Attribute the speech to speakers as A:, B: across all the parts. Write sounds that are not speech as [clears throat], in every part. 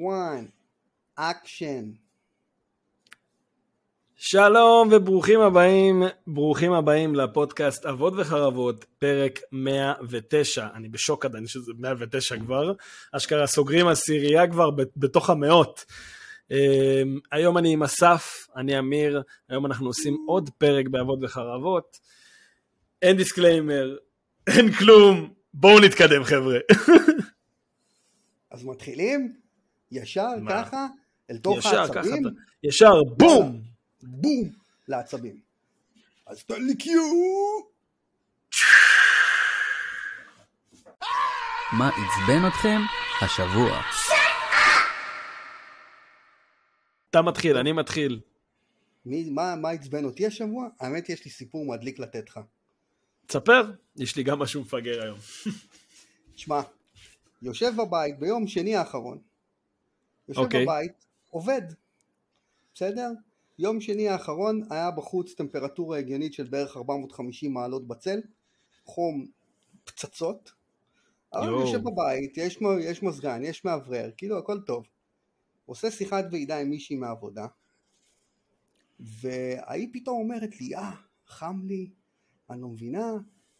A: one, action.
B: שלום וברוכים הבאים, ברוכים הבאים לפודקאסט אבות וחרבות, פרק 109. אני בשוק עדיין שזה 109 כבר. אשכרה סוגרים עשירייה כבר בתוך המאות. אמ, היום אני עם אסף, אני אמיר, היום אנחנו עושים עוד פרק באבות וחרבות. אין דיסקליימר, אין כלום, בואו נתקדם חבר'ה. [laughs]
A: אז מתחילים? ישר מה? ככה? אל תוך ישר, העצבים? ככה,
B: ישר בום!
A: בום! לעצבים. אז תן לי קיו!
C: מה עצבן אתכם השבוע?
B: אתה מתחיל, אני מתחיל.
A: מי, מה, מה עצבן אותי השבוע? האמת יש לי סיפור מדליק לתת לך.
B: תספר, יש לי גם משהו מפגר היום.
A: שמע, יושב בבית ביום שני האחרון, יושב okay. אוקיי. בבית, עובד, בסדר? יום שני האחרון היה בחוץ טמפרטורה הגיונית של בערך 450 מעלות בצל, חום פצצות, אבל יושב בבית, יש, יש מזגן, יש מאוורר, כאילו הכל טוב. עושה שיחת ועידה עם מישהי מהעבודה, והיא פתאום אומרת לי, אה, חם לי, אני לא מבינה,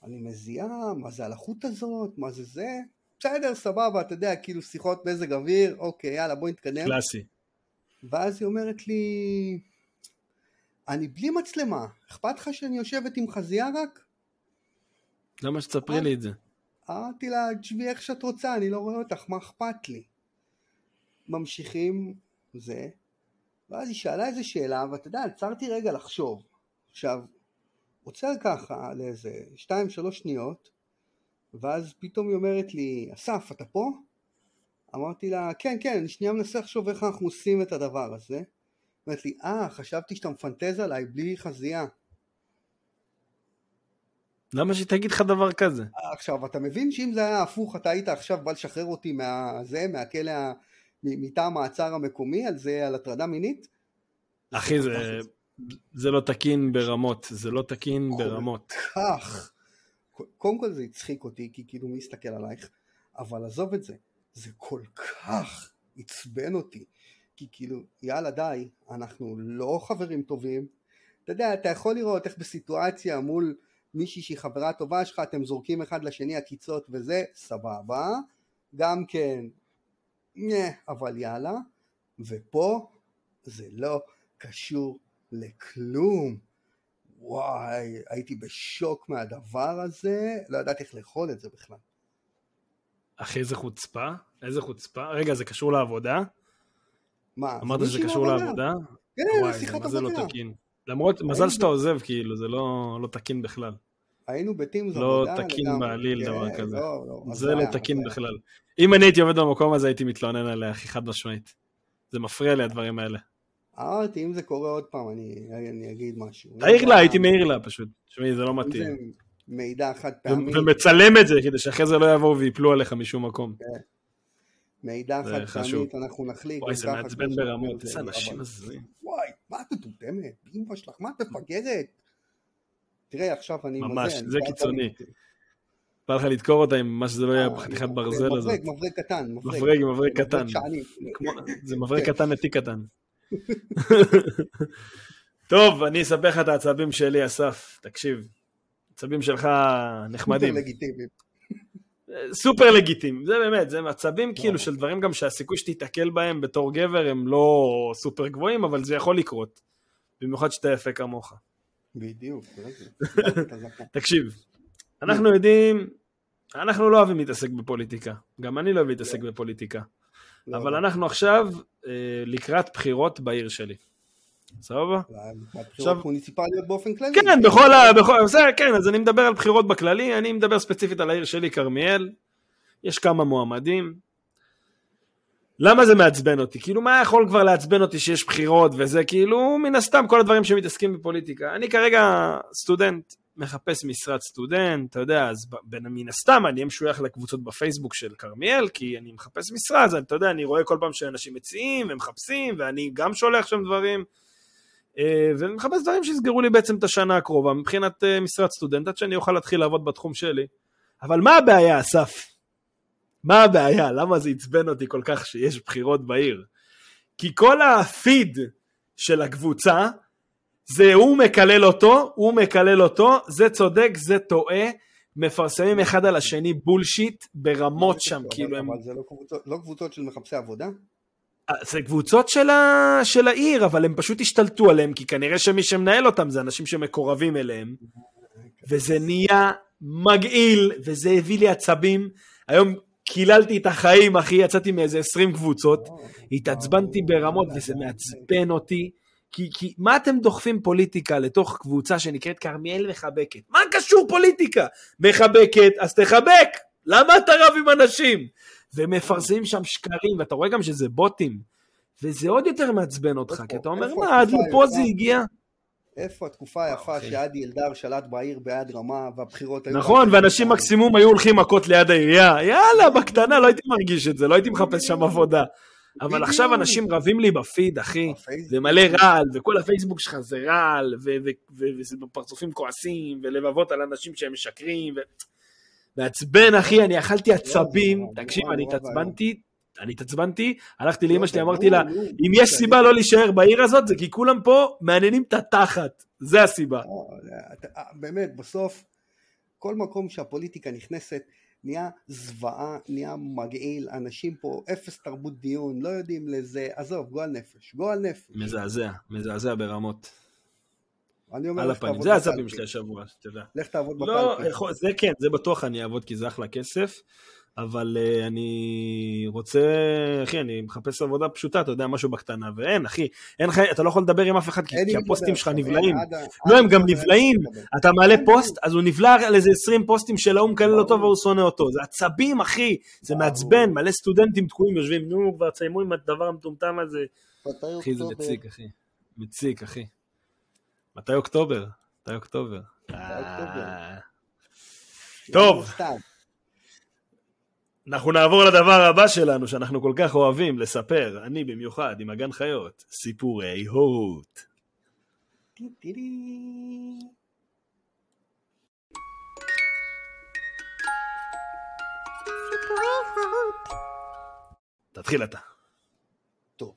A: אני מזיעה, מה זה הלחות הזאת, מה זה זה, בסדר, סבבה, אתה יודע, כאילו שיחות מזג אוויר, אוקיי, יאללה, בוא נתקדם.
B: קלאסי.
A: ואז היא אומרת לי, אני בלי מצלמה, אכפת לך שאני יושבת עם חזייה רק?
B: למה שתספרי לי את זה?
A: אמרתי לה, תשבי איך שאת רוצה, אני לא רואה אותך, מה אכפת לי? ממשיכים זה, ואז היא שאלה איזה שאלה, ואתה יודע, עצרתי רגע לחשוב. עכשיו, עוצר ככה לאיזה 2-3 שניות, ואז פתאום היא אומרת לי, אסף, אתה פה? אמרתי לה, כן, כן, אני שנייה מנסה לחשוב איך אנחנו עושים את הדבר הזה. אומרת לי, אה, חשבתי שאתה מפנטז עליי בלי חזייה.
B: למה שהיא תגיד לך דבר כזה?
A: עכשיו, אתה מבין שאם זה היה הפוך, אתה היית עכשיו בא לשחרר אותי מהזה, מהכלא, מתא המעצר המקומי, על זה, על הטרדה מינית?
B: אחי, זה, זה לא תקין ברמות, זה לא תקין ברמות.
A: כך. קודם כל זה הצחיק אותי, כי כאילו מי יסתכל עלייך, אבל עזוב את זה, זה כל כך עצבן אותי, כי כאילו, יאללה די, אנחנו לא חברים טובים, אתה יודע, אתה יכול לראות איך בסיטואציה מול מישהי שהיא חברה טובה שלך, אתם זורקים אחד לשני עקיצות וזה, סבבה, גם כן, נה, אבל יאללה, ופה זה לא קשור לכלום. וואי, הייתי בשוק מהדבר הזה, לא ידעתי איך לאכול את זה בכלל.
B: אחי, איזה חוצפה? איזה חוצפה? רגע, זה קשור לעבודה?
A: מה?
B: אמרת שזה קשור לעבודה?
A: כן, זה שיחת עבודה.
B: זה לא תקין. למרות, מזל שאתה עוזב, כאילו, זה לא, לא תקין בכלל.
A: היינו בטימס
B: לא עבודה. לא תקין בעליל כן, דבר כזה. לא, לא, זה לא תקין בכלל. אם אני הייתי עובד במקום הזה, הייתי מתלונן עליה, הכי חד משמעית. זה מפריע לי הדברים האלה.
A: אמרתי, אם זה קורה עוד פעם, אני, אני אגיד משהו.
B: תעיר לה, הייתי מעיר לה פשוט. תשמעי, זה לא מתאים.
A: מידע חד פעמי.
B: ומצלם את זה, כדי שאחרי זה לא יבואו ויפלו עליך משום מקום. כן.
A: מידע חד פעמית, אנחנו נחליק.
B: וואי, זה מעצבן ברמות, איזה אנשים הזויים.
A: וואי, מה את מטומטמת? אמא שלך, מה את מפגרת? תראה, עכשיו אני...
B: ממש, זה קיצוני. בא לך לדקור אותה עם מה שזה לא יהיה אה, חתיכת ברזל הזאת.
A: מברג, מברג קטן.
B: מברג, מברג קטן. זה מברג. קטן לתיק קטן. טוב, אני אספר לך את העצבים שלי, אסף. תקשיב, העצבים שלך נחמדים.
A: סופר לגיטימיים.
B: סופר לגיטימיים, זה באמת, זה מצבים כאילו של דברים גם שהסיכוי שתיתקל בהם בתור גבר הם לא סופר גבוהים, אבל זה יכול לקרות. במיוחד שאתה יפה כמוך.
A: בדיוק.
B: תקשיב, אנחנו יודעים, אנחנו לא אוהבים להתעסק בפוליטיקה. גם אני לא אוהב להתעסק בפוליטיקה. לא, אבל לא. אנחנו עכשיו אה, לקראת בחירות בעיר שלי. סבבה?
A: בחירות מוניציפליות באופן כללי.
B: כן, בכל ה... בכל... בסדר, כן, אז אני מדבר על בחירות בכללי, אני מדבר ספציפית על העיר שלי, כרמיאל. יש כמה מועמדים. למה זה מעצבן אותי? כאילו, מה יכול כבר לעצבן אותי שיש בחירות וזה? כאילו, מן הסתם, כל הדברים שמתעסקים בפוליטיקה. אני כרגע סטודנט, מחפש משרת סטודנט, אתה יודע, אז מן הסתם אני משוייך לקבוצות בפייסבוק של כרמיאל, כי אני מחפש משרה, אז אתה יודע, אני רואה כל פעם שאנשים מציעים ומחפשים, ואני גם שולח שם דברים, אה, ואני מחפש דברים שיסגרו לי בעצם את השנה הקרובה, מבחינת אה, משרת סטודנט, עד שאני אוכל להתחיל לעבוד בתחום שלי. אבל מה הבעיה, אסף? מה הבעיה? למה זה עצבן אותי כל כך שיש בחירות בעיר? כי כל הפיד של הקבוצה, זה הוא מקלל אותו, הוא מקלל אותו, זה צודק, זה טועה, מפרסמים אחד על השני בולשיט ברמות שם, כאילו הם...
A: אבל זה לא קבוצות, לא קבוצות של מחפשי עבודה?
B: אה, זה קבוצות של, ה... של העיר, אבל הם פשוט השתלטו עליהם, כי כנראה שמי שמנהל אותם זה אנשים שמקורבים אליהם, וזה נהיה מגעיל, וזה הביא לי עצבים. היום קיללתי את החיים, אחי, יצאתי מאיזה 20 קבוצות, התעצבנתי ברמות, וזה מעצבן אותי. כי, כי מה אתם דוחפים פוליטיקה לתוך קבוצה שנקראת כרמיאל מחבקת? מה קשור פוליטיקה? מחבקת, אז תחבק! למה אתה רב עם אנשים? ומפרסמים שם שקרים, ואתה רואה גם שזה בוטים, וזה עוד יותר מעצבן אותך, כי אתה אומר, מה, עד לפה זה הגיע?
A: איפה התקופה היפה שעדי אלדר שלט בעיר ביד רמה והבחירות היו...
B: נכון, ואנשים מקסימום היו הולכים מכות ליד העירייה, יאללה, בקטנה, לא הייתי מרגיש את זה, לא הייתי מחפש שם עבודה. אבל עכשיו אנשים רבים לי בפיד, אחי, ומלא רעל, וכל הפייסבוק שלך זה רעל, ופרצופים כועסים, ולבבות על אנשים שהם משקרים, מעצבן, אחי, אני אכלתי עצבים, תקשיב, אני התעצבנתי, אני התעצבנתי, הלכתי לאמא שלי, אמרתי לה, אם יש סיבה לא להישאר בעיר הזאת, זה כי כולם פה מעניינים את התחת, זה הסיבה.
A: באמת, בסוף, כל מקום שהפוליטיקה נכנסת, נהיה זוועה, נהיה מגעיל, אנשים פה, אפס תרבות דיון, לא יודעים לזה, עזוב, גועל נפש, גועל נפש.
B: מזעזע, מזעזע ברמות.
A: אני אומר
B: לך תעבוד בקלפי. זה הסבים שלי השבוע, שתדע.
A: לך תעבוד
B: לא, בקלפי. זה כן, זה בטוח אני אעבוד כי זה אחלה כסף. אבל uh, אני רוצה, אחי, אני מחפש עבודה פשוטה, אתה יודע, משהו בקטנה, ואין, אחי, אין לך, אתה לא יכול לדבר עם אף אחד, כי, כי הפוסטים שלך נבלעים. לא, הם גם נבלעים, אתה מעלה פוסט, אז הוא נבלע על איזה 20 פוסטים של ההוא מקלל אותו והוא שונא אותו. זה עצבים, אחי, זה מעצבן, מלא סטודנטים תקועים, יושבים, נו, כבר תסיימו עם הדבר המטומטם הזה. אחי, זה מציק, אחי. מציק, אחי. מתי אוקטובר? מתי אוקטובר? אה. טוב. אנחנו נעבור לדבר הבא שלנו, שאנחנו כל כך אוהבים לספר, אני במיוחד, עם הגן חיות, סיפורי הורות. תתחיל אתה.
A: טוב.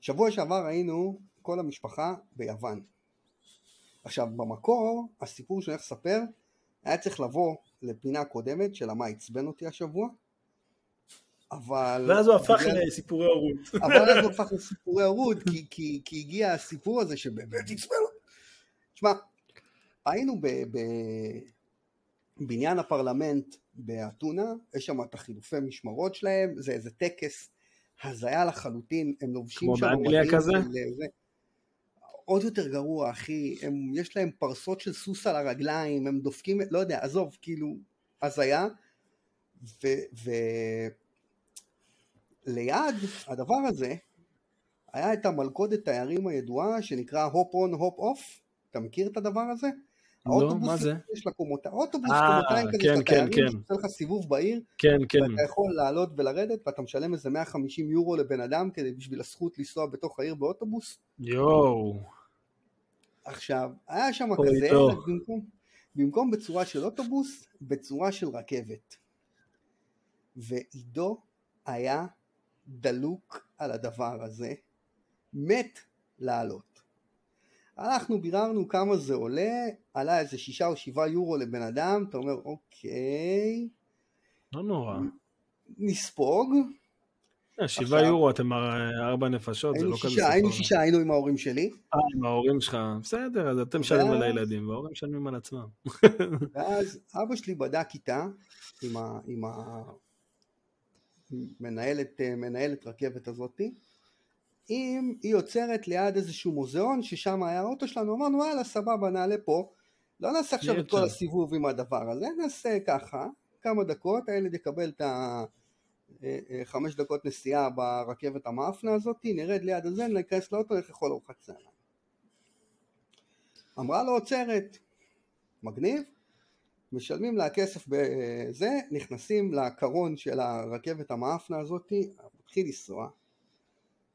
A: שבוע שעבר היינו כל המשפחה ביוון. עכשיו במקור הסיפור שאני הולך לספר היה צריך לבוא לפינה קודמת של מה עצבן אותי השבוע אבל...
B: ואז הוא הפך לסיפורי הורות.
A: אבל אז הוא [laughs] הפך לסיפורי הורות כי, כי, כי הגיע הסיפור הזה שבאמת עצבן אותי. תשמע, היינו בבניין הפרלמנט באתונה, יש שם את החילופי משמרות שלהם, זה איזה טקס הזיה לחלוטין, הם לובשים
B: שם... כמו באנגליה כזה?
A: זה, עוד יותר גרוע, אחי, הם, יש להם פרסות של סוס על הרגליים, הם דופקים, לא יודע, עזוב, כאילו, הזיה, וליד הדבר הזה, היה את המלכודת תיירים הידועה שנקרא הופ און הופ אוף, אתה מכיר את הדבר הזה?
B: לא, מה זה?
A: יש לה קומוטה, אוטובוס אה, קומותיים כזה כן, של כן, התיירים, שעושה לך סיבוב בעיר,
B: כן, כן.
A: ואתה יכול לעלות ולרדת, ואתה משלם איזה 150 יורו לבן אדם כדי בשביל הזכות לנסוע בתוך העיר באוטובוס.
B: יואו.
A: עכשיו, היה שם כזה, במקום, במקום בצורה של אוטובוס, בצורה של רכבת. ועידו היה דלוק על הדבר הזה, מת לעלות. הלכנו, ביררנו כמה זה עולה, עלה איזה שישה או שבעה יורו לבן אדם, אתה אומר אוקיי.
B: לא נורא.
A: נספוג,
B: שבעה יורו אתם ארבע נפשות, זה לא כזה סיפור.
A: היינו שישה, היינו עם ההורים שלי.
B: אה, עם ההורים שלך, בסדר, אז אתם משלמים על הילדים, וההורים משלמים על עצמם. [laughs]
A: ואז אבא שלי בדק איתה, עם המנהלת מנהלת רכבת הזאתי, אם היא עוצרת ליד איזשהו מוזיאון, ששם היה האוטו שלנו, אמרנו, וואלה, סבבה, נעלה פה. לא נעשה עכשיו את כל הסיבוב עם הדבר הזה, נעשה ככה, כמה דקות, הילד יקבל את ה... אה, אה, חמש דקות נסיעה ברכבת המאפנה הזאת, נרד ליד הזה, ניכנס לאוטו, נלך לאכול ארוחת צהריים. אמרה לו עוצרת, מגניב, משלמים לה כסף בזה, נכנסים לקרון של הרכבת המאפנה הזאת, מתחיל לנסוע,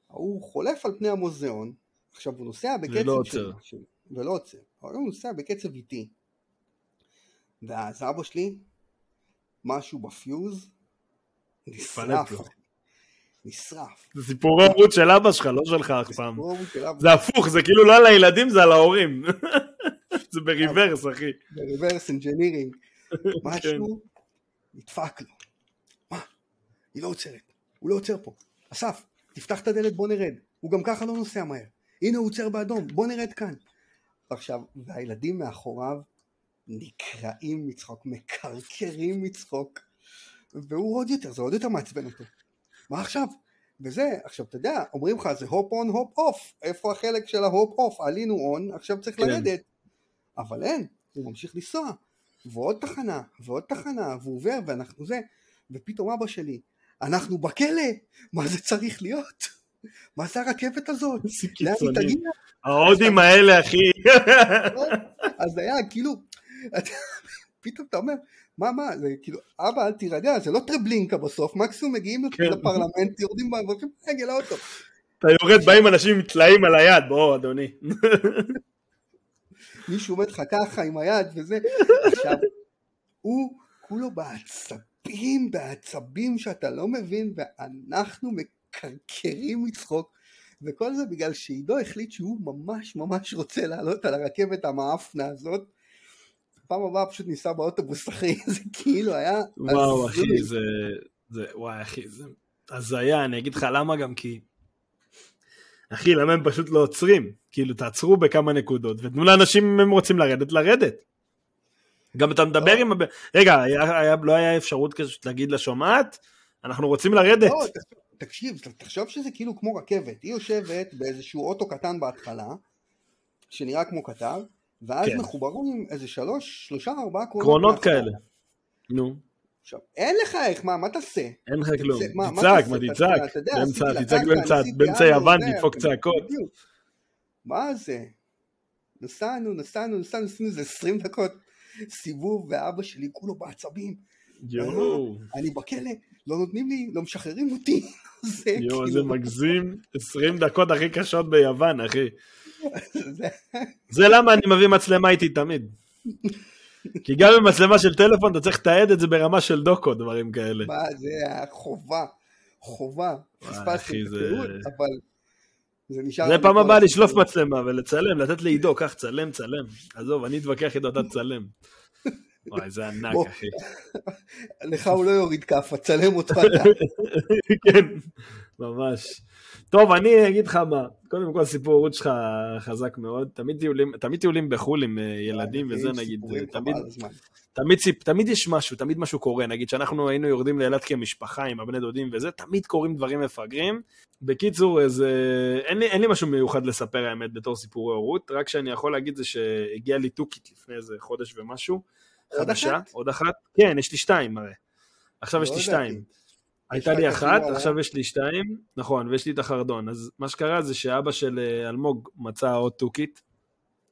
A: הוא חולף על פני המוזיאון, עכשיו הוא נוסע בקצב ולא
B: עוצר,
A: של, ולא עוצר, אבל הוא נוסע בקצב איטי, ואז אבא שלי, משהו בפיוז, נשרף. נשרף.
B: זה סיפורי הורות של אבא שלך, לא שלך אף פעם. זה הפוך, זה כאילו לא על הילדים, זה על ההורים. [laughs] זה ב reverse, אחי.
A: ב reverse engineering. [laughs]
B: כן.
A: משהו נדפק לו. מה? היא לא עוצרת. הוא לא עוצר פה. אסף, תפתח את הדלת בוא נרד. הוא גם ככה לא נוסע מהר. הנה הוא עוצר באדום, בוא נרד כאן. עכשיו, והילדים מאחוריו נקרעים מצחוק, מקרקרים מצחוק. והוא עוד יותר, זה עוד יותר מעצבן אותו. מה עכשיו? וזה, עכשיו אתה יודע, אומרים לך זה hop on hop off, איפה החלק של ה hop off? עלינו on, עכשיו צריך
B: כן.
A: לרדת. אבל אין, הוא ממשיך לנסוע. ועוד תחנה, ועוד תחנה, והוא עובר, ואנחנו זה, ופתאום אבא שלי, אנחנו בכלא, מה זה צריך להיות? מה זה הרכבת הזאת? לאן היא. תגיע?
B: ההודים האלה, אחי. [laughs]
A: אז היה כאילו, פתאום אתה אומר, מה מה, זה כאילו, אבא אל תירגע, זה לא טרבלינקה בסוף, מקסימום מגיעים
B: כן.
A: לפרלמנט, יורדים והולכים רגל לאוטו.
B: אתה יורד, באים אנשים עם טלאים על היד, בוא, אדוני. [laughs]
A: מישהו עומד לך ככה עם היד וזה, עכשיו, הוא כולו בעצבים, בעצבים שאתה לא מבין, ואנחנו מקרקרים מצחוק, וכל זה בגלל שעידו החליט שהוא ממש ממש רוצה לעלות על הרכבת המאפנה הזאת. פעם הבאה פשוט ניסע באוטובוס [laughs] אחי, זה כאילו היה...
B: וואו. אחי, זה... זה... וואי, אחי, זה הזיה, אני אגיד לך למה גם כי... אחי, למה הם פשוט לא עוצרים? כאילו, תעצרו בכמה נקודות, ותנו לאנשים, אם הם רוצים לרדת, לרדת. גם אתה מדבר
A: לא.
B: עם... רגע, היה, היה, לא היה אפשרות כזאת להגיד לשומעת, אנחנו רוצים לרדת.
A: לא, תקשיב, תחשוב שזה כאילו כמו רכבת, היא יושבת באיזשהו אוטו קטן בהתחלה, שנראה כמו קטר, ואז
B: כן.
A: מחוברים איזה שלוש, שלושה, ארבעה קרונות.
B: קרונות. כאלה. נו,
A: עכשיו, אין לך איך, מה, מה תעשה?
B: אין לך כלום. תצעק? מה תצעק? באמצע- תצעק באמצע- באמצע יוון,
A: זה,
B: תדפוק צעקות.
A: מה זה? נסענו, נסענו, נסענו, עשינו איזה 20 דקות סיבוב, ואבא שלי כולו בעצבים.
B: יואו,
A: אני בכלא, לא נותנים לי, לא משחררים אותי. [laughs] זה
B: יואו, זה
A: כאילו,
B: מגזים. 20 דקות הכי קשות ביוון, אחי.
A: זה-
B: למה אני מביא מצלמה איתי תמיד. כי גם עם מצלמה של טלפון אתה צריך לתעד את זה ברמה של דוקו, דברים כאלה.
A: מה זה היה חובה, פספסתי את
B: זה-
A: התיעוד, אבל זה נשאר...
B: זה פעם הבאה. לשלוף מצלמה ולצלם, לתת לעידו, קח, צלם, צלם. עזוב, אני אתווכח איתו, אתה תצלם. [laughs] וואי, זה ענק. אחי.
A: לך הוא לא יוריד כאפה, צלם אותו אתה. [laughs]
B: כן, ממש. טוב, אני אגיד לך מה, קודם כל סיפור הורות שלך חזק מאוד, תמיד טיולים, תמיד טיולים בחו"ל עם אה, ילדים וזה נגיד, תמיד. תמיד, ציפ, תמיד יש משהו, תמיד משהו קורה, נגיד שאנחנו היינו יורדים לאילת כמשפחה עם הבני דודים וזה, תמיד קורים דברים מפגרים. בקיצור, איזה, אין, לי, אין לי משהו מיוחד לספר האמת בתור סיפורי הורות, רק שאני יכול להגיד זה שהגיעה לי תוכית לפני איזה חודש ומשהו, חדשה? עוד אחת, כן, יש לי שתיים הרי. עכשיו יש
A: לא
B: לי
A: ידעתי.
B: שתיים. הייתה לי אחת, עכשיו יש לי שתיים, נכון, ויש לי את החרדון. אז מה שקרה זה שאבא של אה, אלמוג מצא עוד תוכית.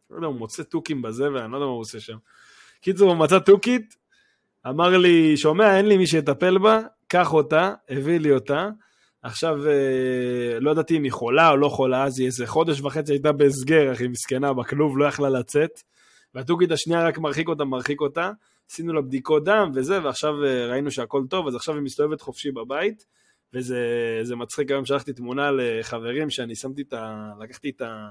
B: לא יודע, הוא מוצא תוכים בזבל, אני לא יודע מה הוא עושה שם. קיצור, הוא מצא תוכית, אמר לי, שומע, אין לי מי שיטפל בה, קח אותה, הביא לי אותה. עכשיו, אה, לא ידעתי אם היא חולה או לא חולה, אז היא איזה חודש וחצי הייתה בהסגר, אחי, מסכנה, בכלוב, לא יכלה לצאת. והתוכית השנייה רק מרחיק אותה, מרחיק אותה. עשינו לה בדיקות דם וזה, ועכשיו אה, ראינו שהכל טוב, אז עכשיו היא מסתובבת חופשי בבית, וזה זה מצחיק, היום שלחתי תמונה לחברים שאני שמתי את ה... לקחתי את ה...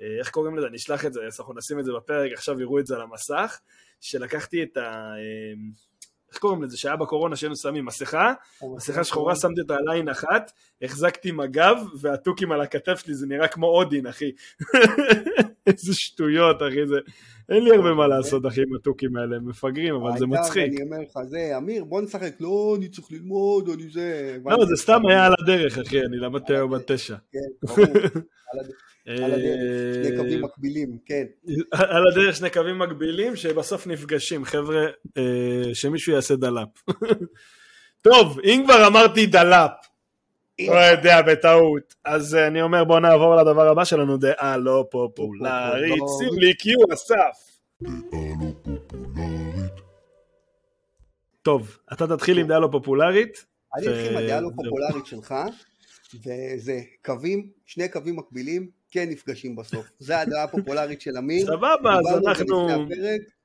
B: אה, איך קוראים לזה? אני אשלח את זה, אנחנו נשים את זה בפרק, עכשיו יראו את זה על המסך, שלקחתי את ה... איך קוראים לזה? שהיה בקורונה שהיינו שמים מסכה, מסכה שחורה, שמתי אותה על עין אחת, החזקתי מג"ב, והתוכים על הכתף שלי, זה נראה כמו אודין, אחי. [laughs] איזה שטויות, אחי, זה... אין לי הרבה מה לעשות, אחי, עם התוכים האלה, הם מפגרים, אבל זה מצחיק.
A: אני אומר לך, זה, אמיר, בוא נשחק, לא, אני צריך ללמוד, אני זה...
B: לא, זה סתם היה על הדרך, אחי, אני למדתי היום בת תשע.
A: כן, ברור. [laughs] על הדרך, שני קווים
B: אה,
A: מקבילים, כן.
B: על הדרך שני קווים מקבילים שבסוף נפגשים, חבר'ה, אה, שמישהו יעשה דלאפ. [laughs] טוב, אם כבר אמרתי דלאפ, לא יודע, בטעות. אז אה, אני אומר בוא נעבור לדבר הבא שלנו, דעה לא פופולרית. שים לי queue, אסף. טוב, אתה תתחיל עם דעה לא פופולרית.
A: אני אתחיל עם הדעה
B: זהו.
A: פופולרית שלך, וזה קווים, שני קווים מקבילים, כן נפגשים בסוף. זה הדעה הפופולרית של אמיר.
B: סבבה, אז אנחנו...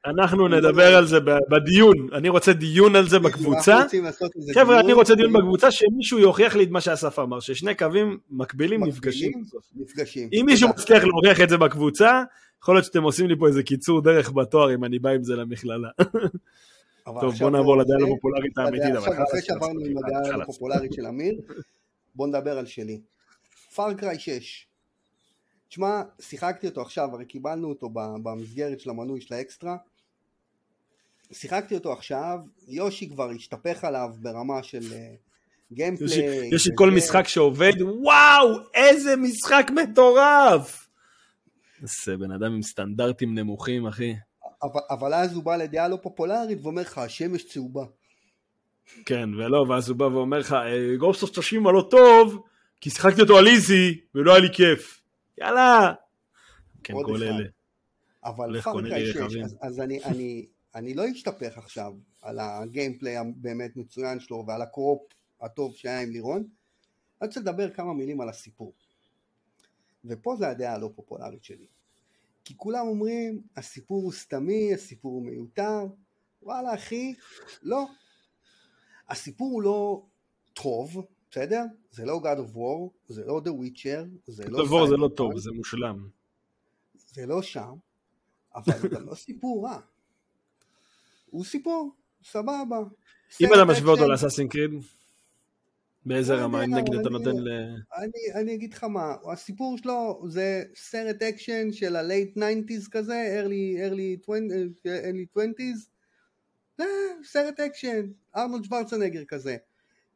B: אנחנו נדבר על זה בדיון, אני רוצה דיון על זה בקבוצה. חבר'ה, אני רוצה דיון בקבוצה שמישהו יוכיח לי את מה שאסף אמר, ששני קווים מקבילים נפגשים. אם מישהו מצליח להוכיח את זה בקבוצה, יכול להיות שאתם עושים לי פה איזה קיצור דרך בתואר אם אני בא עם זה למכללה. טוב, בוא נעבור לדעה הפופולרית האמיתית.
A: עכשיו, אחרי שעברנו עם הדעה הפופולרית של אמיר, בוא נדבר על שלי. Far Cry 6. תשמע, שיחקתי אותו עכשיו, הרי קיבלנו אותו במסגרת של המנוי של האקסטרה. שיחקתי אותו עכשיו, יושי כבר השתפך עליו ברמה של gameplay.
B: אה, יש לי כל משחק שעובד, וואו, איזה משחק מטורף! זה בן אדם עם סטנדרטים נמוכים, אחי.
A: אבל, אבל אז הוא בא לדעה לא פופולרית ואומר לך, השמש צהובה.
B: כן, ולא, ואז הוא בא ואומר לך, אה, Ghost of Tsushima לא טוב, כי שיחקתי אותו על easy, ולא היה לי כיף. יאללה. כן, כל אחד. אלה.
A: אבל Far Cry 6, אז, אז אני, אני, אני לא אשתפך עכשיו על ה gameplay הבאמת מצוין שלו ועל הקו-אופ הטוב שהיה עם לירון, אני רוצה לדבר כמה מילים על הסיפור. ופה זה הדעה הלא פופולרית שלי. כי כולם אומרים, הסיפור הוא סתמי, הסיפור הוא מיותר, וואלה אחי, לא. הסיפור הוא לא טוב, בסדר? זה לא God of War, זה לא The Witcher, זה לא...
B: God of War זה לא טוב, זה מושלם.
A: זה לא שם, אבל זה גם לא סיפור רע. הוא סיפור, סבבה.
B: אם אתה משווה אותו לאסאסין קריד, באיזה רמה, אם נגיד אתה נותן ל...
A: אני אגיד לך מה, הסיפור שלו זה סרט אקשן של ה-late 90's כזה, early 20's, זה סרט אקשן, ארנולד שוורצנגר כזה.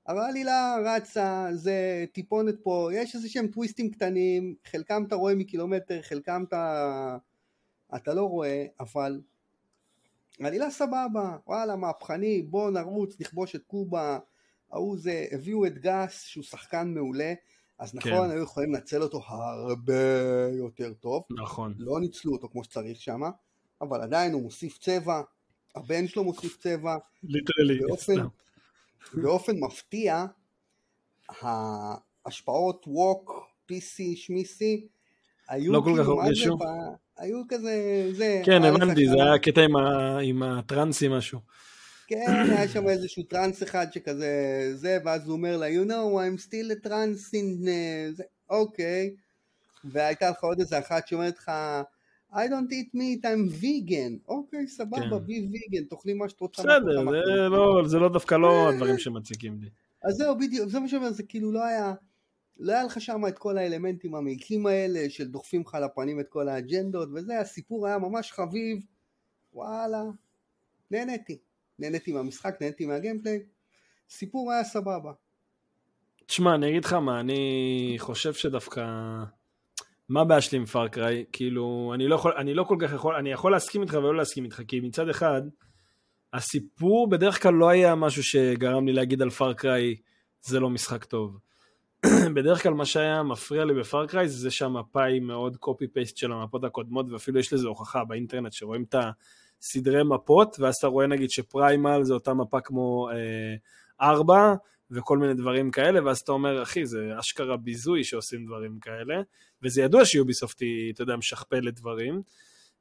A: העלילה רצה, זה טיפונת פה, יש איזה שהם טוויסטים קטנים, חלקם אתה רואה מקילומטר, חלקם אתה, אתה לא רואה, אבל עלילה סבבה, וואלה מהפכני, בוא נרוץ, נכבוש את קובה, ההוא זה, הביאו את גס שהוא שחקן מעולה, אז נכון, כן. היו יכולים לנצל אותו הרבה יותר טוב,
B: נכון,
A: לא ניצלו אותו כמו שצריך שם, אבל עדיין הוא מוסיף צבע, הבן שלו מוסיף צבע,
B: literally,
A: באופן, באופן מפתיע, ההשפעות woke, PC, שמיסי, היו
B: לא כאילו מה זה,
A: היו כזה, זה.
B: כן, הבנתי, זה היה קטע עם, ה, עם הטרנסי משהו.
A: כן, היה שם איזשהו טרנס אחד שכזה, זה, ואז הוא אומר לה, you know, I'm still a trans in... זה, אוקיי. והייתה לך עוד איזה אחת שאומרת לך, I don't eat meat, I'm vegan. אוקיי, סבבה, בי כן. vegan, תאכלי מה שאת רוצה.
B: בסדר, זה לא, זה לא דווקא לא הדברים שמציקים לי.
A: אז זהו, בדיוק, זה מה שאומר, זה כאילו לא היה... לא היה לך שם את כל האלמנטים המעיקים האלה של דוחפים לך לפנים את כל האג'נדות וזה, הסיפור היה ממש חביב, וואלה, נהניתי. נהניתי מהמשחק, נהניתי מהגיימפליי, סיפור היה סבבה.
B: תשמע, אני אגיד לך מה, אני חושב שדווקא... מה הבעיה שלי עם Far Cry? כאילו, אני לא, יכול, אני לא כל כך יכול, אני יכול להסכים איתך ולא להסכים איתך, כי מצד אחד, הסיפור בדרך כלל לא היה משהו שגרם לי להגיד על Far Cry, זה לא משחק טוב. [clears throat] בדרך כלל מה שהיה מפריע לי ב Far Cry זה שהמפה היא מאוד copy paste של המפות הקודמות, ואפילו יש לזה הוכחה באינטרנט שרואים את הסדרי מפות, ואז אתה רואה נגיד שפריימל זה אותה מפה כמו אה, 4, וכל מיני דברים כאלה, ואז אתה אומר, אחי, זה אשכרה ביזוי שעושים דברים כאלה, וזה ידוע שיוביסופט היא, אתה יודע, משכפלת דברים,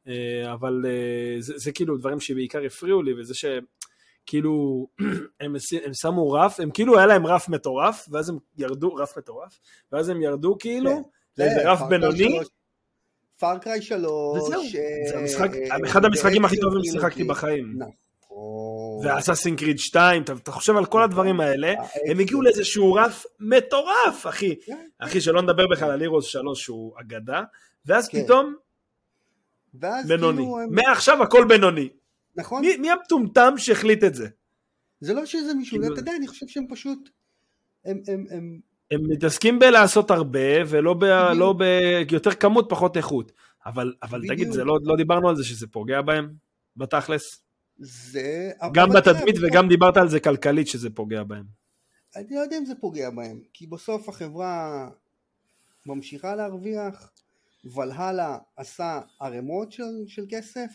B: אה, אבל אה, זה, זה כאילו דברים שבעיקר הפריעו לי, וזה שכאילו [clears throat] הם, הם שמו רף, הם כאילו היה להם רף מטורף, ואז הם ירדו, רף מטורף, ואז הם ירדו כאילו כן, לאיזה כן, רף בינוני.
A: פארקריי 3. וזהו,
B: זה המשחק, אחד המשחקים הכי טובים ששיחקתי בחיים. נכון. ואסאסין קריד 2, אתה, אתה חושב על כל הדברים האלה, הם הגיעו לאיזשהו רף מטורף, אחי. כן. אחי, שלא נדבר בכלל על הירוס 3 שהוא אגדה, ואז כן. פתאום, בינוני. כאילו מעכשיו הכל בינוני.
A: נכון.
B: מי, מי המטומטם שהחליט את זה?
A: זה לא שזה מישהו, כאילו- אתה יודע, אני חושב שהם פשוט, הם, הם, הם...
B: הם מתעסקים בלעשות הרבה, ולא ב... לא ביותר כמות, פחות איכות. אבל, אבל תגיד, לא, לא דיברנו על זה שזה פוגע בהם, בתכלס?
A: זה...
B: גם בתדמית וגם דיברת על זה כלכלית שזה פוגע בהם.
A: אני לא יודע אם זה פוגע בהם, כי בסוף החברה ממשיכה להרוויח, ולהלה עשה ערימות של, של כסף.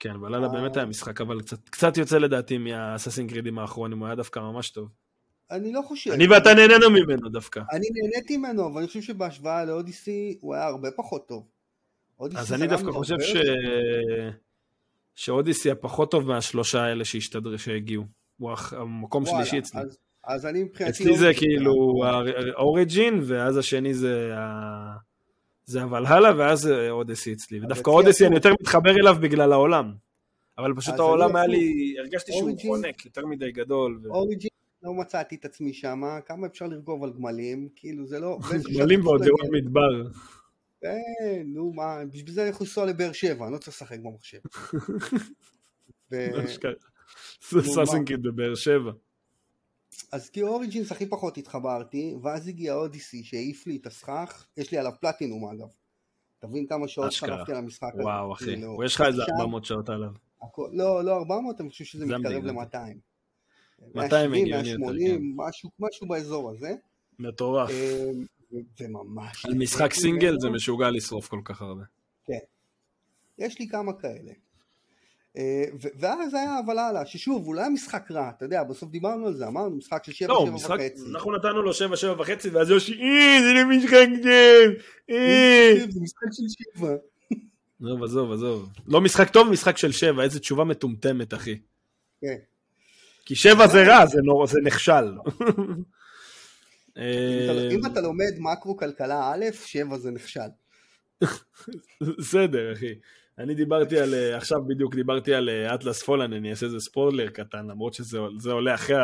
B: כן, ולהלה באמת היה משחק, אבל קצת, קצת יוצא לדעתי מהאססין קרידים האחרונים, הוא היה דווקא ממש טוב.
A: אני לא חושב.
B: אני ואתה נהנינו ממנו דווקא.
A: אני נהניתי ממנו, אבל אני חושב שבהשוואה לאודיסי הוא היה הרבה פחות טוב.
B: אז אני דווקא חושב ש... שאודיסי הפחות טוב מהשלושה האלה שהשתדרו, שהגיעו. הוא המקום שלישי אצלי.
A: אז- אז אני מבחינתי...
B: אצלי זה. כאילו האוריג'ין, ואז השני זה ה... זה הוולהלה, ואז זה אודסי אצלי. ודווקא אודסי. אני יותר מתחבר אליו בגלל העולם. אבל פשוט העולם היה. לי, הרגשתי שהוא חונק יותר מדי גדול.
A: אוריג'ין, לא מצאתי את עצמי שם, כמה אפשר לרכוב על גמלים, כאילו זה לא... [laughs]
B: גמלים ועוד
A: לא הגיע.
B: מדבר.
A: כן, נו מה, בשביל זה אני יכול לנסוע לבאר שבע, אני לא צריך לשחק במחשב. [laughs]
B: אשכרה.
A: נו,
B: סאסנקיד בבאר שבע.
A: אז כאילו אוריג'ינס הכי פחות התחברתי, ואז הגיע אודיסי שהעיף לי את הסכך, יש לי עליו פלטינום אגב. תבין כמה שעות. חלפתי על המשחק הזה.
B: וואו אחי,
A: כאילו,
B: יש לך איזה
A: עכשיו,
B: 400 שעות עליו.
A: לא, לא 400, אני חושב שזה
B: זה
A: מתקרב
B: המדינה.
A: ל-200.
B: 200 הגיוני יותר,
A: 180, משהו, משהו באזור הזה.
B: מטורף.
A: וממש...
B: על משחק סינגל. זה משוגע לשרוף כל כך הרבה.
A: יש לי כמה כאלה. אה, ואז היה הוולהלה, ששוב, הוא לא היה משחק רע, אתה יודע, בסוף דיברנו על זה, אמרנו משחק של שבע,
B: לא,
A: שבע
B: משחק,
A: וחצי.
B: אנחנו נתנו לו 7, 7 וחצי, ואז יושי, אה, זה לא משחק טוב, אה.
A: זה משחק של שבע. [laughs]
B: עזוב, עזוב, עזוב. לא משחק טוב, משחק של 7, איזה תשובה מטומטמת, אחי.
A: כן.
B: כי 7 זה רע, זה נכשל. [laughs]
A: אם אתה- אם אתה לומד מקרו כלכלה א', שבע זה נכשל. [laughs]
B: בסדר, אחי. אני דיברתי על, אה, עכשיו בדיוק דיברתי על אה, אטלס פולן, אני אעשה איזה ספוילר קטן, למרות שזה זה עולה אחרי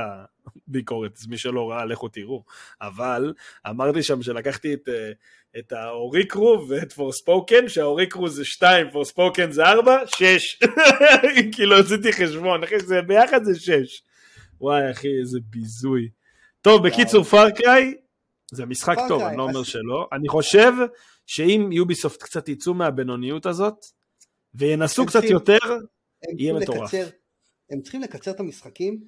B: הביקורת, אז מי שלא ראה, לכו תראו. אבל אמרתי שם שלקחתי את, אה, את האוריקרו ואת פורספוקן, שהאוריקרו זה 2, פורספוקן זה 4, 6. [laughs] כאילו עשיתי חשבון, אחי, זה ביחד זה 6. וואי, אחי, איזה ביזוי. טוב, בקיצור, פארקריי, זה משחק
A: Far
B: טוב, אני לא אומר שלא. אני חושב שאם יוביסופט קצת יצאו מהבינוניות הזאת, וינסו קצת יותר, יהיה מטורף.
A: הם צריכים לקצר את המשחקים.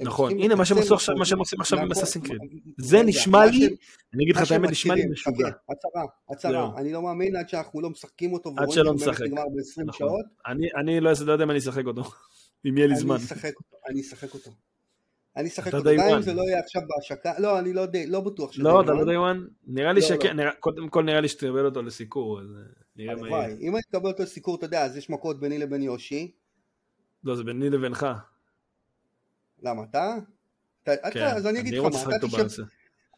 B: נכון. הנה מה שהם עשו עכשיו, מה שהם עושים עכשיו עם
A: מהכל-
B: אסאסין קריד.
A: מה-
B: זה נשמע לי, אני אגיד לך את האמת, נשמע לי משוגע.
A: חכה, הצהרה, הצהרה,
B: זהו.
A: אני לא מאמין עד שאנחנו לא משחקים אותו,
B: עד שלא נשחק.
A: נגמר ב-20
B: נכון. אני- לא לא יודע אם אני אשחק אותו, [laughs] אם יהיה לי זמן.
A: אני אשחק אותו, אני אשחק אותו. גם אם. זה לא יהיה עכשיו בהשקה, לא, אני לא די- לא בטוח שזה
B: לא, אתה לא. די וואן? נראה לי
A: לא,
B: שכן,
A: לא.
B: קודם כל נראה לי שתקבל אותו לסיקור, אז אה, נראה מה יהיה.
A: אם אני אקבל אותו לסיקור, אתה יודע, אז יש מכות ביני לבין יושי,
B: לא, זה ביני לבינך.
A: למה אתה? אתה-
B: כן,
A: אז אני אגיד לך
B: רוצה
A: מה, אתה תשב.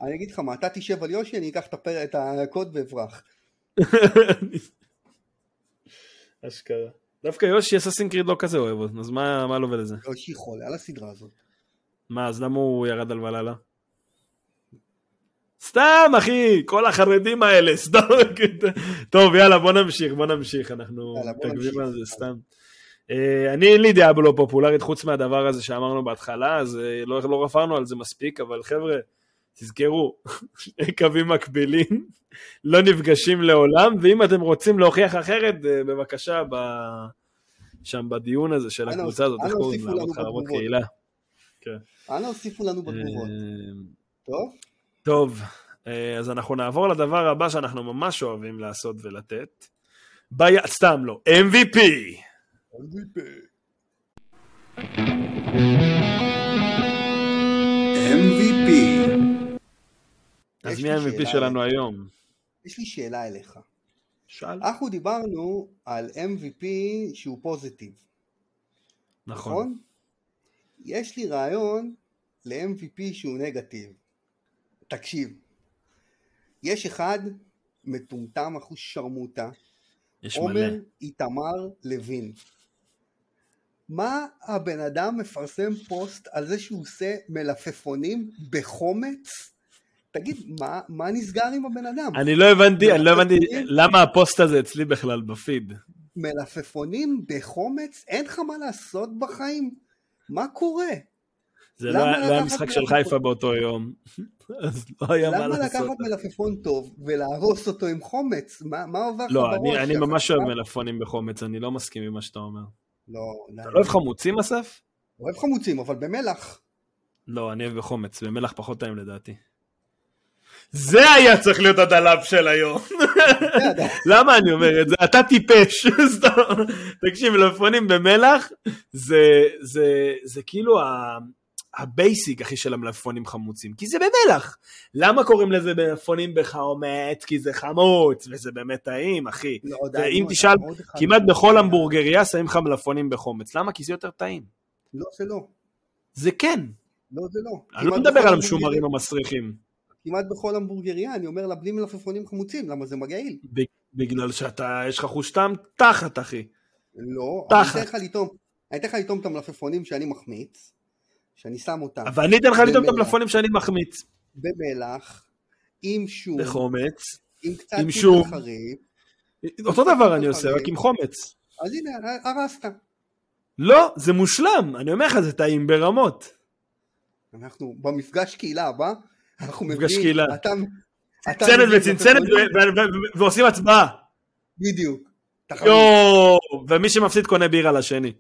A: אני אגיד לך מה, אתה תשב על יושי, אני אקח את הקוד ואברח. [laughs]
B: אשכרה. דווקא יושי אססין קריד לא כזה אוהב אז מה מה לו ולזה?
A: יושי חולה על הסדרה הזאת.
B: מה, אז למה הוא ירד על וללה? סתם, אחי, כל החרדים האלה, [laughs] סתם. טוב, יאללה, בוא נמשיך, בוא נמשיך, אנחנו
A: נמשיך.
B: על זה סתם. אה, אני, אין לי דעה לא פופולרית חוץ מהדבר הזה שאמרנו בהתחלה, אז אה, לא, לא רפרנו על זה מספיק, אבל חבר'ה, תזכרו, שני [laughs] קווים מקבילים, לא נפגשים לעולם, ואם אתם רוצים להוכיח אחרת, אה, בבקשה, ב... שם בדיון הזה של הקבוצה הזאת, איך קוראים לה? חרבות
A: בתגובות.
B: קהילה.
A: אנא הוסיפו לנו בתגובות.
B: אה,
A: טוב?
B: טוב, אה, אז אנחנו נעבור לדבר הבא שאנחנו ממש אוהבים לעשות ולתת. בי... סתם לא, MVP.
A: MVP.
B: אז
A: יש
B: מי ה-MVP שלנו היום?
A: יש לי שאלה אליך.
B: שאל.
A: אנחנו דיברנו על MVP שהוא פוזיטיב,
B: נכון.
A: נכון? יש לי רעיון ל-MVP שהוא נגטיב. תקשיב, יש אחד מטומטם אחוז שרמוטה. עומר איתמר לוין. מה הבן אדם מפרסם פוסט על זה שהוא עושה מלפפונים בחומץ? תגיד, מה, מה נסגר עם הבן אדם?
B: אני לא הבנתי, אני לא הבנתי למה הפוסט הזה אצלי בכלל בפיד.
A: מלפפונים בחומץ? אין לך מה לעשות בחיים? מה קורה?
B: זה
A: למה
B: לא לא היה משחק של? חיפה באותו יום. [laughs] אז לא היה מה
A: למה
B: לעשות.
A: לקחת מלפפון טוב ולהרוס אותו עם חומץ? מה, מה עובר לך
B: לא,
A: בראש?
B: אני- אני ממש אוהב מלפפונים בחומץ, אני לא מסכים עם מה שאתה אומר.
A: לא, לא,
B: אתה לא אוהב חמוצים, אסף?
A: אוהב חמוצים, אבל במלח.
B: לא, אני אוהב בחומץ, במלח פחות טעים לדעתי. זה היה צריך להיות הדלב של היום. למה אני אומר את זה? אתה טיפש. סתם. תקשיב, מלפפונים במלח, זה, זה, זה כאילו ה... ה basic, אחי, של המלפפונים חמוצים, כי זה במלח. למה קוראים לזה מלפפונים בחומץ? כי זה חמוץ, וזה באמת טעים, אחי.
A: לא,
B: ואם תשאל. כמעט בכל המבורגריה שמים לך מלפפונים בחומץ. למה? כי זה יותר טעים.
A: לא, זה לא.
B: זה כן.
A: לא, זה לא.
B: אני לא מדבר על המשומרים המסריחים.
A: כמעט בכל המבורגריה, אני אומר לה בלי מלפפונים חמוצים, למה זה מגעיל?
B: בגלל שאתה, יש לך חוש טעם תחת, אחי.
A: לא,
B: תחת.
A: אני אתן לך לטעום, אני אתן לך לטעום את המלפפונים שאני מחמיץ, שאני שם אותם
B: אבל אני אתן לך לטעום את. המלפפונים שאני מחמיץ.
A: במלח, עם שום,
B: בחומץ.
A: עם קצת
B: עם שום.
A: חריף,
B: אותו דבר אני עושה, רק עם חומץ.
A: אז הנה, הרסת.
B: לא, זה מושלם. אני אומר לך, זה טעים ברמות.
A: אנחנו במפגש קהילה הבא, אנחנו מביאים. אתה,
B: צנצנת וצנצנת ועושים הצבעה.
A: בדיוק.
B: יואו, ומי שמפסיד קונה בירה לשני.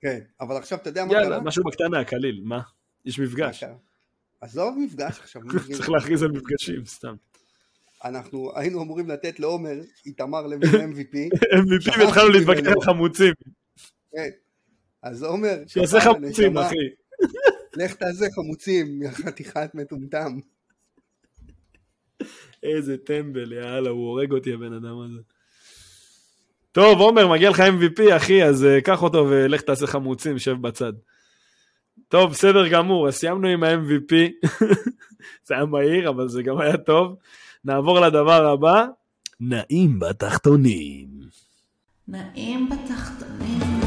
A: כן, אבל עכשיו אתה יודע מה
B: יאללה,
A: קרה?
B: משהו בקטנה, קליל, מה? יש מפגש.
A: עזוב מפגש עכשיו,
B: צריך להכריז על מפגשים, סתם.
A: אנחנו היינו אמורים לתת לעומר איתמר לוין [laughs] MVP,
B: MVP והתחלנו להתווכח. על חמוצים.
A: כן. אז עומר,
B: שיעשה חמוצים, אחי.
A: לך תעשה חמוצים, יא חתיכת מטומטם.
B: איזה טמבל, יאללה, הוא הורג אותי הבן אדם הזה. טוב, עומר, מגיע לך MVP, אחי, אז אה, קח אותו ולך תעשה חמוצים, שב בצד. טוב, בסדר גמור, אז סיימנו עם ה-MVP. [laughs] זה היה מהיר, אבל זה גם היה טוב. נעבור לדבר הבא. נעים בתחתונים.
D: נעים בתחתונים.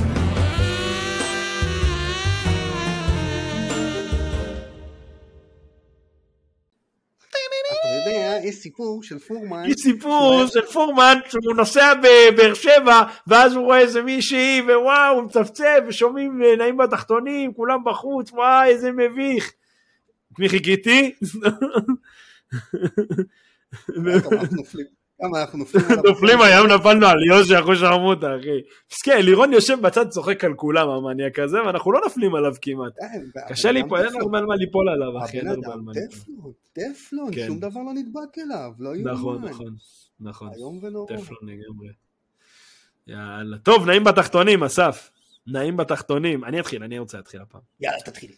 A: יש סיפור של פורמן,
B: יש סיפור של פורמן שהוא נוסע בבאר שבע ואז הוא רואה איזה מישהי ווואו הוא מצפצף ושומעים אה, נעים בתחתונים כולם בחוץ וואי איזה מביך. מי חיכיתי? [laughs]
A: כמה אנחנו נופלים- [laughs]
B: היום נפלנו על יושע אחוז שרמוטה אחי. מסכן לירון יושב בצד צוחק על כולם המניאק הזה ואנחנו לא נופלים עליו כמעט.
A: אה,
B: קשה ליפול
A: אדם
B: אין הרבה על מה ליפול עליו אחי.
A: הבן אדם. טפלון, טפלון,
B: כן.
A: שום דבר לא נדבק אליו, לא יאומן.
B: נכון נכון נכון.
A: איום ונורא.
B: טפלון לגמרי. יאללה. טוב, נעים בתחתונים, אסף. נעים בתחתונים. אני אתחיל, אני רוצה להתחיל הפעם.
A: יאללה, תתחיל.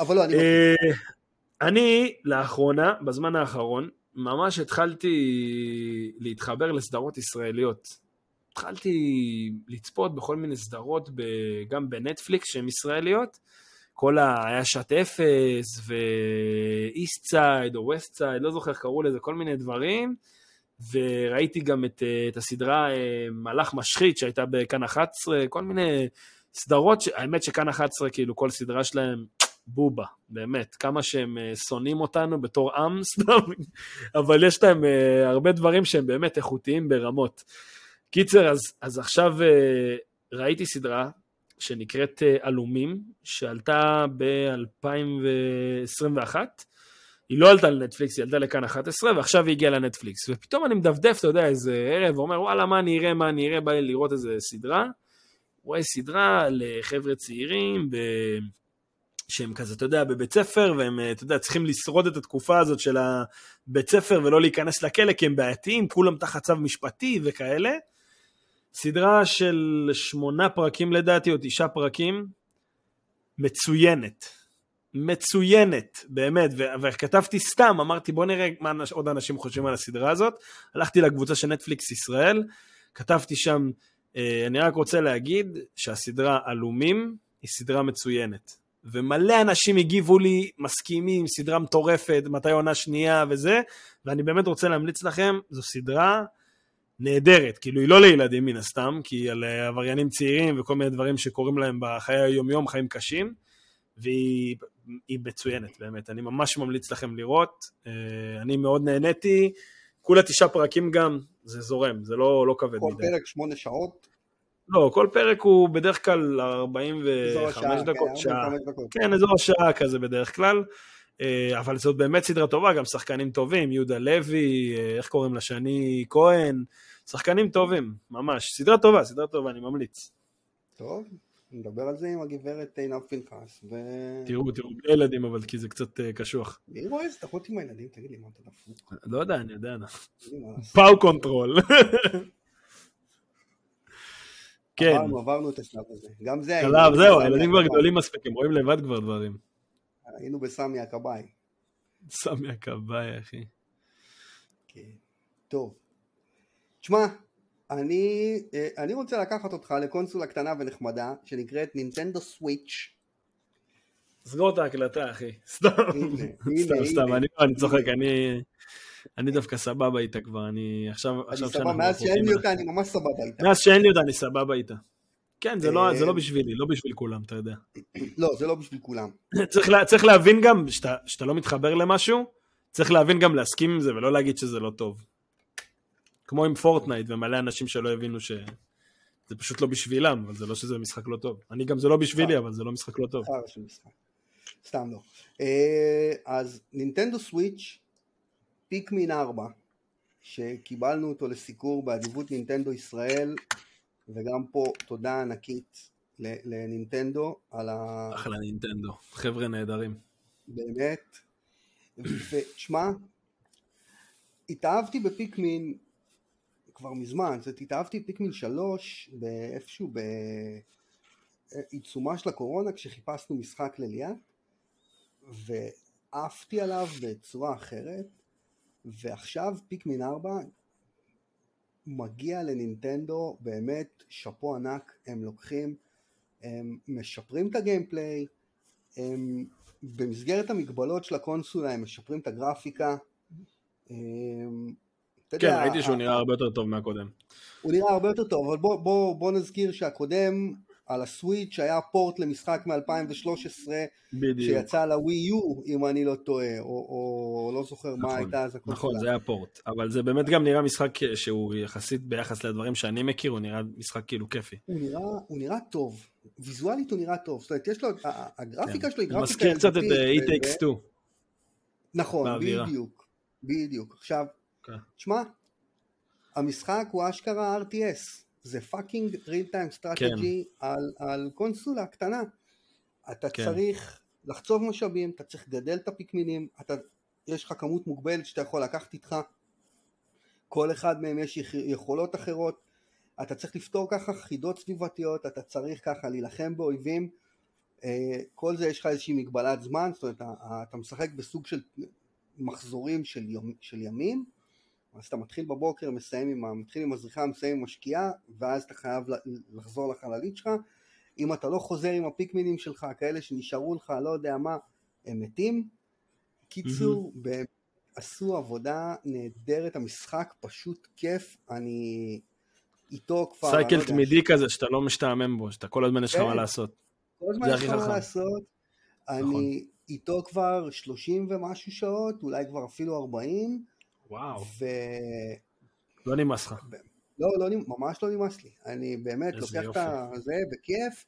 A: אבל לא, אני...
B: אה, אני, לאחרונה, בזמן האחרון, ממש התחלתי להתחבר לסדרות ישראליות. התחלתי לצפות בכל מיני סדרות, ב- גם בנטפליקס שהן ישראליות. כל ה... היה שעת אפס, ו East Side, או West Side, לא זוכר איך קראו לזה, כל מיני דברים. וראיתי גם את, את הסדרה אה, מלאך משחית שהייתה בכאן 11, כל מיני סדרות, ש... האמת שכאן 11, כאילו כל סדרה שלהם, בובה, באמת, כמה שהם אה, שונאים אותנו בתור עם, [laughs] סתם, אבל יש להם אה, הרבה דברים שהם באמת איכותיים ברמות. קיצר, אז, אז עכשיו אה, ראיתי סדרה שנקראת עלומים, שעלתה ב-2021, היא לא עלתה לנטפליקס, היא עלתה לכאן 11, ועכשיו היא הגיעה לנטפליקס. ופתאום אני מדפדף, אתה יודע, איזה ערב, ואומר, וואלה, מה אני אראה, מה אני אראה, בא לי לראות איזה סדרה. רואה סדרה לחבר'ה צעירים, ב... שהם כזה, אתה יודע, בבית ספר, והם, אתה יודע, צריכים לשרוד את התקופה הזאת של הבית ספר ולא להיכנס לכלא, כי הם בעייתיים, כולם תחת צו משפטי וכאלה. סדרה של שמונה פרקים לדעתי, או תשעה פרקים, מצוינת. מצוינת, באמת, ו- וכתבתי סתם, אמרתי בוא נראה מה אנש- עוד אנשים חושבים על הסדרה הזאת, הלכתי לקבוצה של נטפליקס ישראל, כתבתי שם, אה, אני רק רוצה להגיד שהסדרה עלומים היא סדרה מצוינת, ומלא אנשים הגיבו לי, מסכימים, סדרה מטורפת, מתי עונה שנייה וזה, ואני באמת רוצה להמליץ לכם, זו סדרה נהדרת, כאילו היא לא לילדים מן הסתם, כי היא על אה, עבריינים צעירים וכל מיני דברים שקורים להם בחיי היום-יום, חיים קשים, והיא היא מצוינת באמת, אני ממש ממליץ לכם לראות, אה, אני מאוד נהניתי, כולה תשעה פרקים גם, זה זורם, זה לא, לא כבד
A: כל
B: מדי.
A: פרק שמונה שעות.
B: לא, כל פרק הוא בדרך כלל
A: אזור
B: 45
A: השעה,
B: דקות,
A: כן,
B: שעה.
A: 45 דקות.
B: כן, אזור השעה כזה בדרך כלל. אה, אבל זאת באמת סדרה טובה, גם שחקנים טובים, יהודה לוי, אה, איך קוראים לה, שני כהן, שחקנים טובים, ממש. סדרה טובה, סדרה טובה, אני ממליץ.
A: טוב, נדבר על זה עם הגברת עינב פנחס, ו...
B: תראו, תראו, בלי ילדים, אבל כי זה קצת אה, קשוח.
A: מי רואה סדרות עם הילדים? תגיד לי, מה אתה דפוק?
B: לא יודע, אני יודע. Parental control. [laughs] כן,
A: עברנו, עברנו את השלב הזה. גם זה...
B: שלב, זהו, הילדים כבר גדולים מספיק, הם רואים לבד כבר דברים.
A: היינו בסמי הכבאי.
B: סמי הכבאי, אחי.
A: כן. טוב. תשמע, אני, אה, אני רוצה לקחת אותך לקונסולה קטנה ונחמדה שנקראת Nintendo Switch.
B: סגור את ההקלטה, אחי. סתם, סתם, סתם,
A: הנה.
B: אני צוחק, אני... אני דווקא סבבה איתה כבר, אני עכשיו,
A: אני סבבה, מאז שאין לי אותה. אני ממש סבבה איתה.
B: מאז שאין לי אותה אני סבבה איתה. כן, זה לא,
A: אה,
B: זה לא בשבילי, לא בשביל כולם, אתה יודע. [clears throat]
A: לא, זה לא בשביל כולם. [clears throat]
B: צריך, לה, צריך להבין גם, שאתה, שאתה לא מתחבר למשהו, צריך להבין גם להסכים עם זה ולא להגיד שזה לא טוב. כמו עם פורטנייט ומלא אנשים שלא הבינו שזה פשוט לא בשבילם, אבל זה לא שזה משחק לא טוב. אני גם זה לא בשבילי, אבל זה לא משחק לא טוב.
A: סתם לא. אה, אז נינטנדו סוויץ' פיקמין 4 שקיבלנו אותו לסיקור באדיבות נינטנדו ישראל וגם פה תודה ענקית לנינטנדו על ה...
B: אחלה נינטנדו, חבר'ה נהדרים.
A: באמת. ותשמע, התאהבתי בפיקמין כבר מזמן, זאת התאהבתי בפיקמין 3 באיפשהו בעיצומה של הקורונה כשחיפשנו משחק לליאת ועפתי עליו בצורה אחרת ועכשיו פיקמין 4 מגיע לנינטנדו באמת שאפו ענק הם לוקחים הם משפרים את הגיימפליי הם במסגרת המגבלות של הקונסולה הם משפרים את הגרפיקה הם,
B: כן,
A: יודע,
B: ראיתי שהוא נראה הרבה יותר טוב מהקודם.
A: הוא נראה הרבה יותר טוב, אבל בוא, בוא, בוא נזכיר שהקודם על הסוויץ' היה פורט למשחק מ-2013
B: בדיוק.
A: שיצא לווי יו אם אני לא טועה, או, או לא זוכר מה
B: נכון,
A: הייתה אז הקונסולה.
B: נכון, זה היה פורט. אבל זה באמת גם נראה משחק שהוא יחסית ביחס לדברים שאני מכיר, הוא נראה משחק כאילו כיפי.
A: הוא נראה, הוא נראה טוב, ויזואלית הוא נראה טוב, זאת אומרת יש לו, הגרפיקה שלו היא
B: כן. הוא
A: גרפיקה
B: מזכיר קצת את אה,
A: It
B: Takes Two.
A: נכון,
B: באווירה.
A: בדיוק, בדיוק. עכשיו,
B: כן.
A: תשמע, המשחק הוא אשכרה RTS, זה fucking real time strategy על, על קונסולה קטנה. אתה
B: כן.
A: צריך לחצוב משאבים, אתה צריך לגדל את הפיקמינים, אתה, יש לך כמות מוגבלת שאתה יכול לקחת איתך, כל אחד מהם יש יכ- יכולות אחרות, אתה צריך לפתור ככה חידות סביבתיות, אתה צריך ככה להילחם באויבים, אה, כל זה יש לך איזושהי מגבלת זמן, זאת אומרת אתה, אתה משחק בסוג של מחזורים של, יום, של ימים, אז אתה מתחיל בבוקר, מסיים עם, ה- מתחיל עם הזריחה, מסיים עם השקיעה, ואז אתה חייב לחזור לחללית שלך, אם אתה לא חוזר עם הפיקמינים שלך, כאלה שנשארו לך, לא יודע מה, הם מתים. קיצור, באמת עשו עבודה נהדרת, המשחק פשוט כיף, אני איתו כבר, לא
B: סייקל תמידי כזה שאתה לא משתעמם בו, שאתה כל הזמן יש לך
A: כן.
B: מה לעשות.
A: כל הזמן יש לך מה. לעשות.
B: נכון.
A: אני איתו כבר 30 ומשהו שעות, אולי כבר אפילו 40,
B: וואו.
A: ו...
B: לא נמאס לך.
A: לא, לא, ממש לא נמאס לי. אני באמת לוקח את. זה בכיף,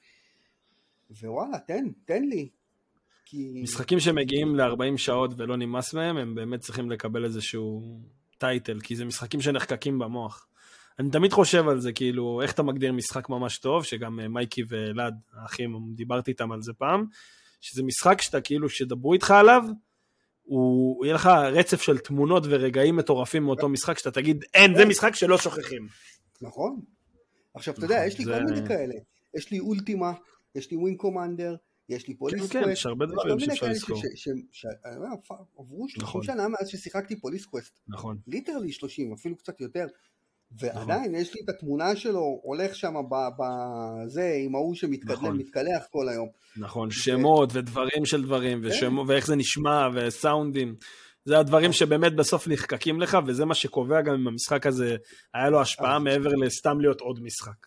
A: ווואלה, תן, תן לי. כי...
B: משחקים שמגיעים ל-40 שעות ולא נמאס מהם, הם באמת צריכים לקבל איזשהו טייטל, כי זה משחקים שנחקקים במוח. אני תמיד חושב על זה, כאילו, איך אתה מגדיר משחק ממש טוב, שגם אה, מייקי ואלעד, האחים, דיברתי איתם על זה פעם, שזה משחק שאתה כאילו, שידברו איתך עליו, הוא יהיה לך רצף של תמונות ורגעים מטורפים מאותו משחק, שאתה תגיד, אין, זה משחק שלא שוכחים.
A: נכון. עכשיו, אתה
B: נכון,
A: יודע, יש לי כל מיני כאלה. יש לי Ultima, יש לי Wing Commander, יש לי Police
B: כן,
A: Quest.
B: יש הרבה דברים שאפשר לזכור.
A: אומר, פ- עברו 30
B: נכון.
A: שנה מאז ששיחקתי Police Quest.
B: נכון.
A: literally 30, אפילו קצת יותר. ועדיין יש לי את התמונה שלו הולך שם בזה עם ההוא שמתקדם,
B: נכון.
A: מתקלח כל היום.
B: נכון, שמות ודברים של דברים,
A: כן.
B: ושמו, ואיך זה נשמע, וסאונדים. זה הדברים שבאמת בסוף נחקקים לך, וזה מה שקובע גם אם המשחק הזה, היה לו השפעה מעבר לסתם להיות עוד משחק.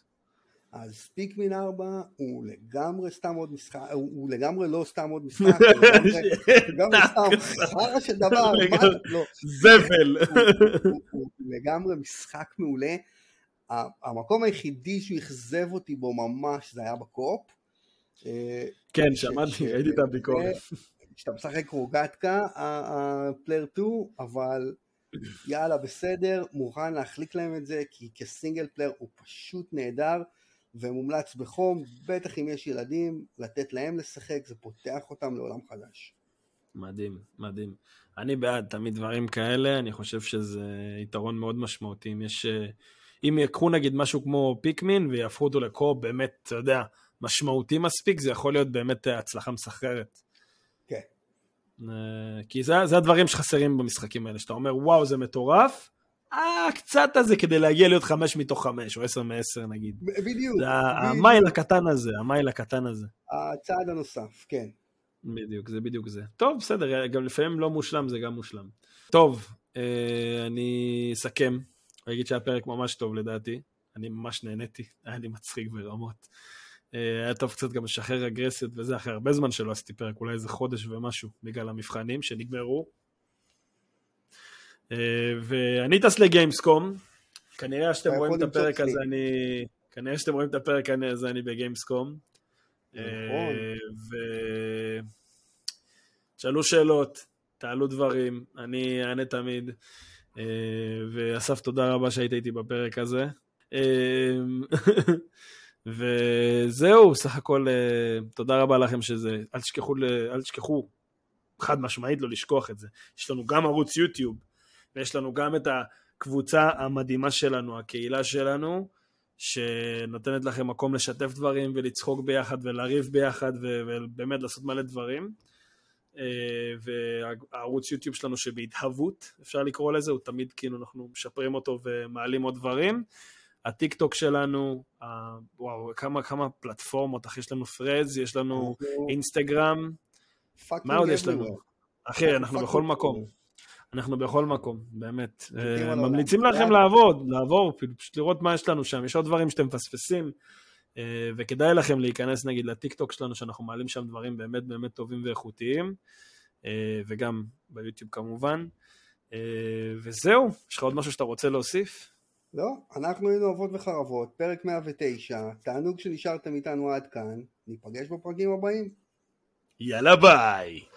A: אז פיקמין 4 הוא לגמרי סתם עוד משחק, הוא, הוא לגמרי לא סתם עוד משחק, הוא לגמרי, [laughs] סתם חרא של דבר, [laughs] לא,
B: זבל.
A: הוא, לגמרי משחק מעולה. המקום היחידי שהוא אכזב אותי בו ממש זה היה ב co-op. אה,
B: כן, שמעתי, ראיתי את הביקורת.
A: כשאתה משחק רוגטקה, ה player 2, אבל יאללה בסדר, מוכן להחליק להם את זה, כי כ single player הוא פשוט נהדר, ומומלץ בחום, בטח אם יש ילדים, לתת להם לשחק, זה פותח אותם לעולם חדש.
B: מדהים, מדהים. אני בעד תמיד דברים כאלה, אני חושב שזה יתרון מאוד משמעותי. אם יש... אה, אם יקחו נגיד משהו כמו פיקמין ויהפכו אותו לקו באמת, אתה יודע, משמעותי מספיק, זה יכול להיות באמת אה, הצלחה מסחררת.
A: כן.
B: אה, כי זה, זה הדברים שחסרים במשחקים האלה, שאתה אומר וואו זה מטורף, אה, קצת הזה כדי להגיע להיות חמש מתוך חמש, או עשר מעשר נגיד.
A: בדיוק.
B: זה. המייל הקטן הזה, המייל הקטן הזה.
A: הצעד הנוסף, כן.
B: בדיוק, זה בדיוק זה. טוב, בסדר, גם לפעמים לא מושלם, זה גם מושלם. טוב, אה, אני אסכם. אני אגיד שהיה פרק ממש טוב לדעתי. אני ממש נהניתי, [laughs] היה לי מצחיק ברמות. אה, היה טוב קצת גם לשחרר אגרסיות וזה, אחרי הרבה זמן שלא עשיתי פרק, אולי איזה חודש ומשהו, בגלל המבחנים שנגמרו. אה, ואני טס לגיימסקום, כנראה שאתם רואים את הפרק הזה. אני... כנראה שאתם רואים את הפרק הזה, אני בגיימסקום.
A: נכון.
B: ו... תשאלו שאלות, תעלו דברים, אני אענה תמיד. אה, ואסף, תודה רבה שהיית איתי בפרק הזה. אה, [laughs] וזהו, סך הכל אה, תודה רבה לכם שזה, אל תשכחו, אל תשכחו, חד משמעית לא לשכוח את זה. יש לנו גם ערוץ יוטיוב, ויש לנו גם את הקבוצה המדהימה שלנו, הקהילה שלנו, שנותנת לכם מקום לשתף דברים ולצחוק ביחד ולריב ביחד ו- ובאמת לעשות מלא דברים. אה, והערוץ יוטיוב שלנו שבהתהוות, אפשר לקרוא לזה, הוא תמיד כאילו אנחנו משפרים אותו ומעלים עוד דברים. הטיק טוק שלנו, וואו, כמה, כמה פלטפורמות, אחי, יש לנו פרז, יש לנו
A: אנחנו
B: אינסטגרם, מה עוד יש לנו? אחי, אנחנו בכל. מקום. אנחנו בכל מקום, באמת. אה. ממליצים לכם
A: לאט.
B: לעבוד, לעבור, פשוט לראות מה יש לנו שם. יש עוד דברים שאתם מפספסים, אה, וכדאי לכם להיכנס נגיד לטיק טוק שלנו, שאנחנו מעלים שם דברים באמת באמת טובים ואיכותיים, אה, וגם ביוטיוב כמובן. אה, וזהו, יש לך עוד משהו שאתה רוצה להוסיף?
A: לא, אנחנו היינו אבות וחרבות, פרק 109, תענוג שנשארתם איתנו עד כאן, ניפגש בפרקים הבאים.
B: יאללה ביי!